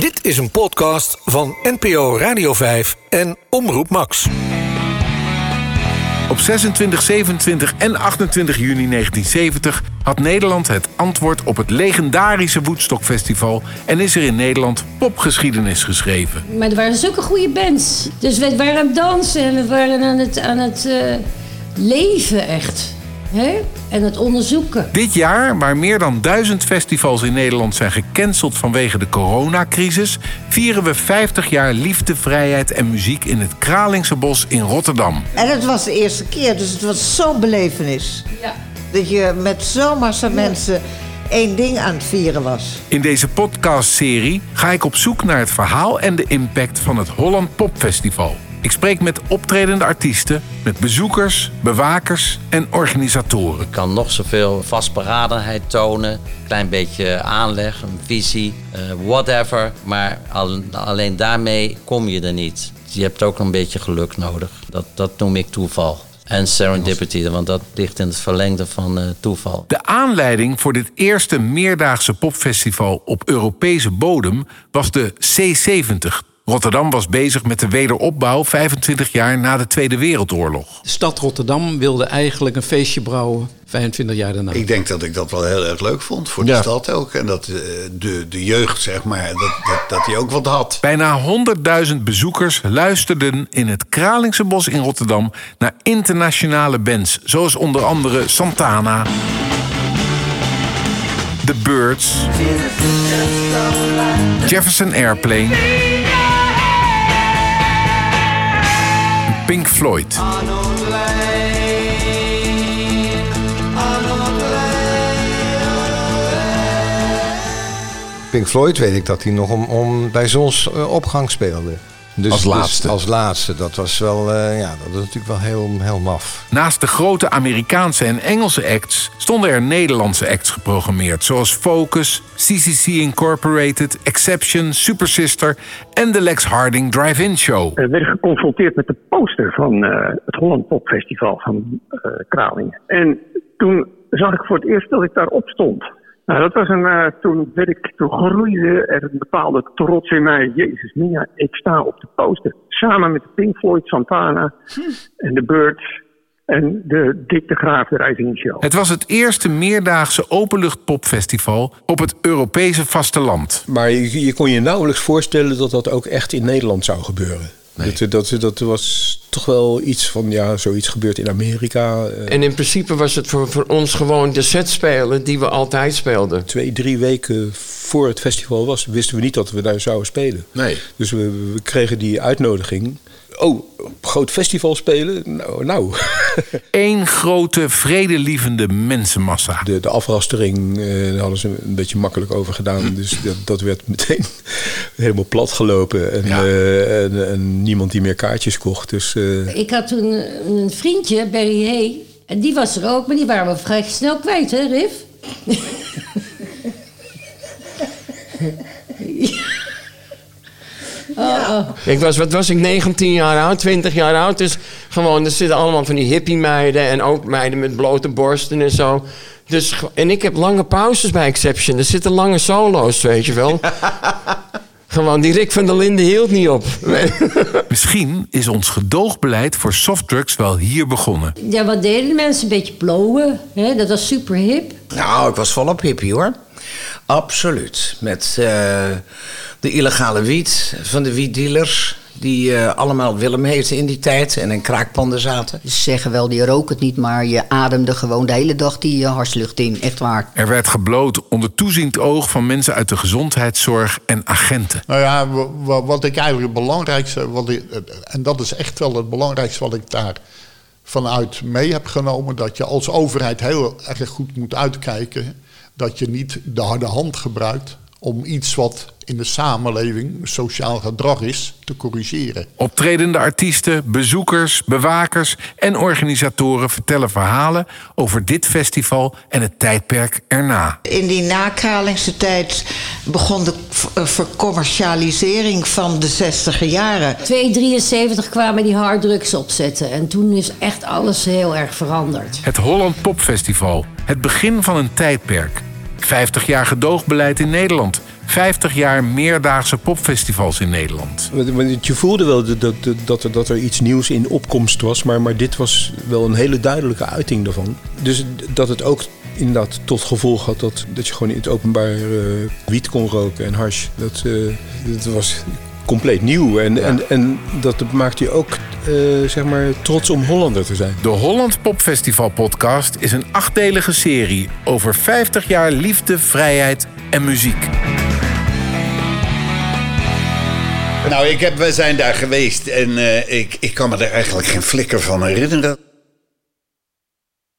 Dit is een podcast van NPO Radio 5 en Omroep Max. Op 26, 27 en 28 juni 1970 had Nederland het antwoord op het legendarische Woodstock Festival en is er in Nederland popgeschiedenis geschreven. Maar er waren zulke goede bands. Dus we waren aan het dansen en we waren aan het, aan het eh, leven echt. Hè? En het onderzoeken. Dit jaar, waar meer dan duizend festivals in Nederland zijn gecanceld vanwege de coronacrisis, vieren we 50 jaar liefde, vrijheid en muziek in het Kralingse Bos in Rotterdam. En het was de eerste keer, dus het was zo'n belevenis. Ja. Dat je met zo'n massa mensen één ding aan het vieren was. In deze podcastserie ga ik op zoek naar het verhaal en de impact van het Holland Popfestival. Ik spreek met optredende artiesten, met bezoekers, bewakers en organisatoren. kan nog zoveel vastberadenheid tonen. Klein beetje aanleg, een visie, eh, whatever. Maar al- alleen daarmee kom je er niet. Je hebt ook een beetje geluk nodig. Dat, dat noem ik toeval. En serendipity, want dat ligt in het verlengde van eh, toeval. De aanleiding voor dit eerste meerdaagse popfestival op Europese bodem was de C70. Rotterdam was bezig met de wederopbouw 25 jaar na de Tweede Wereldoorlog. De stad Rotterdam wilde eigenlijk een feestje brouwen 25 jaar daarna. Ik denk dat ik dat wel heel erg leuk vond voor de Ja. stad ook. En dat eh, de, de jeugd, zeg maar, dat, dat, dat die ook wat had. Bijna 100.000 bezoekers luisterden in het Kralingse Bos in Rotterdam naar internationale bands, zoals onder andere Santana, The Birds, Jefferson Airplane, Pink Floyd. Pink Floyd weet ik dat hij nog om, om bij zonsopgang speelde. Dus, Als dus laatste. als laatste. Dat was wel, eh, ja, dat was natuurlijk wel heel, heel maf. Naast de grote Amerikaanse en Engelse acts stonden er Nederlandse acts geprogrammeerd, zoals Focus, CCC Incorporated, Exception, Super Sister en de Lex Harding Drive-In Show. uh, werden geconfronteerd met de poster van eh, het Holland Pop Festival van eh, Kralingen. En toen zag ik voor het eerst dat ik daarop stond. Nou, dat was een, eh, toen, werd ik, toen groeide er een bepaalde trots in mij. Jezus, Mia, ik sta op de poster. Samen met Pink Floyd, Santana en de Birds en de Dick de Graaf Driving Show. Het was het eerste meerdaagse openluchtpopfestival op het Europese vasteland. Maar je, je kon je nauwelijks voorstellen dat dat ook echt in Nederland zou gebeuren. Dat, dat, dat was toch wel iets van, ja, zoiets gebeurt in Amerika. eh, En in principe was het voor, voor ons gewoon de set spelen die we altijd speelden. twee, drie weken voor het festival was, wisten we niet dat we daar zouden spelen. Nee. Dus we, we kregen die uitnodiging. Oh, groot festival spelen? Nou, nou. Eén grote vredelievende mensenmassa. De, de afrastering eh, daar hadden ze een beetje makkelijk over gedaan. Dus dat, dat werd meteen helemaal plat gelopen. En, Ja. eh, en, en niemand die meer kaartjes kocht. Dus eh, Ik had toen een vriendje, Barry Hay. En die was er ook, maar die waren we vrij snel kwijt, hè, Riff? oh, Ik was, wat was ik, 19 jaar oud, 20 jaar oud. Dus gewoon, er zitten allemaal van die hippie meiden en ook meiden met blote borsten en zo. Dus, en ik heb lange pauzes bij Exception. Er zitten lange solo's, weet je wel. gewoon, die Rick van der Linden hield niet op. Misschien is ons gedoogbeleid voor softdrugs wel hier begonnen. Ja, wat deden de mensen? Een beetje blowen. Hè? Dat was super hip. Nou, ik was volop hippie hoor. Absoluut. Met eh, de illegale wiet van de wietdealers. Die eh, allemaal Willem heten in die tijd en in kraakpanden zaten. Ze zeggen wel, je rook het niet, maar je ademde gewoon de hele dag die uh, harslucht in. Echt waar. Er werd gebloot onder toeziend oog van mensen uit de gezondheidszorg en agenten. Nou ja, wa- wa- wat ik eigenlijk het belangrijkste, wat ik, en dat is echt wel het belangrijkste wat ik daar vanuit mee heb genomen, dat je als overheid heel erg goed moet uitkijken dat je niet de harde hand gebruikt om iets wat in de samenleving sociaal gedrag is te corrigeren. Optredende artiesten, bezoekers, bewakers en organisatoren vertellen verhalen over dit festival en het tijdperk erna. In die nakralingse tijd begon de eh, vercommercialisering van de 60 jaren. 273 kwamen die harddrugs opzetten. En toen is echt alles heel erg veranderd. Het Holland Popfestival, het begin van een tijdperk. 50 jaar gedoogbeleid in Nederland. 50 jaar meerdaagse popfestivals in Nederland. Je voelde wel dat, dat, dat, er, dat er iets nieuws in opkomst was, maar, maar dit was wel een hele duidelijke uiting daarvan. Dus dat het ook inderdaad tot gevolg had dat, dat je gewoon in het openbaar eh, wiet kon roken en hash. Dat, eh, dat was compleet nieuw en, en, en dat maakte je ook eh, zeg maar trots om Hollander te zijn. De Holland Popfestival podcast is een achtdelige serie over 50 jaar liefde, vrijheid en muziek. Nou, ik heb, we zijn daar geweest en eh, ik, ik kan me er eigenlijk geen flikker van herinneren.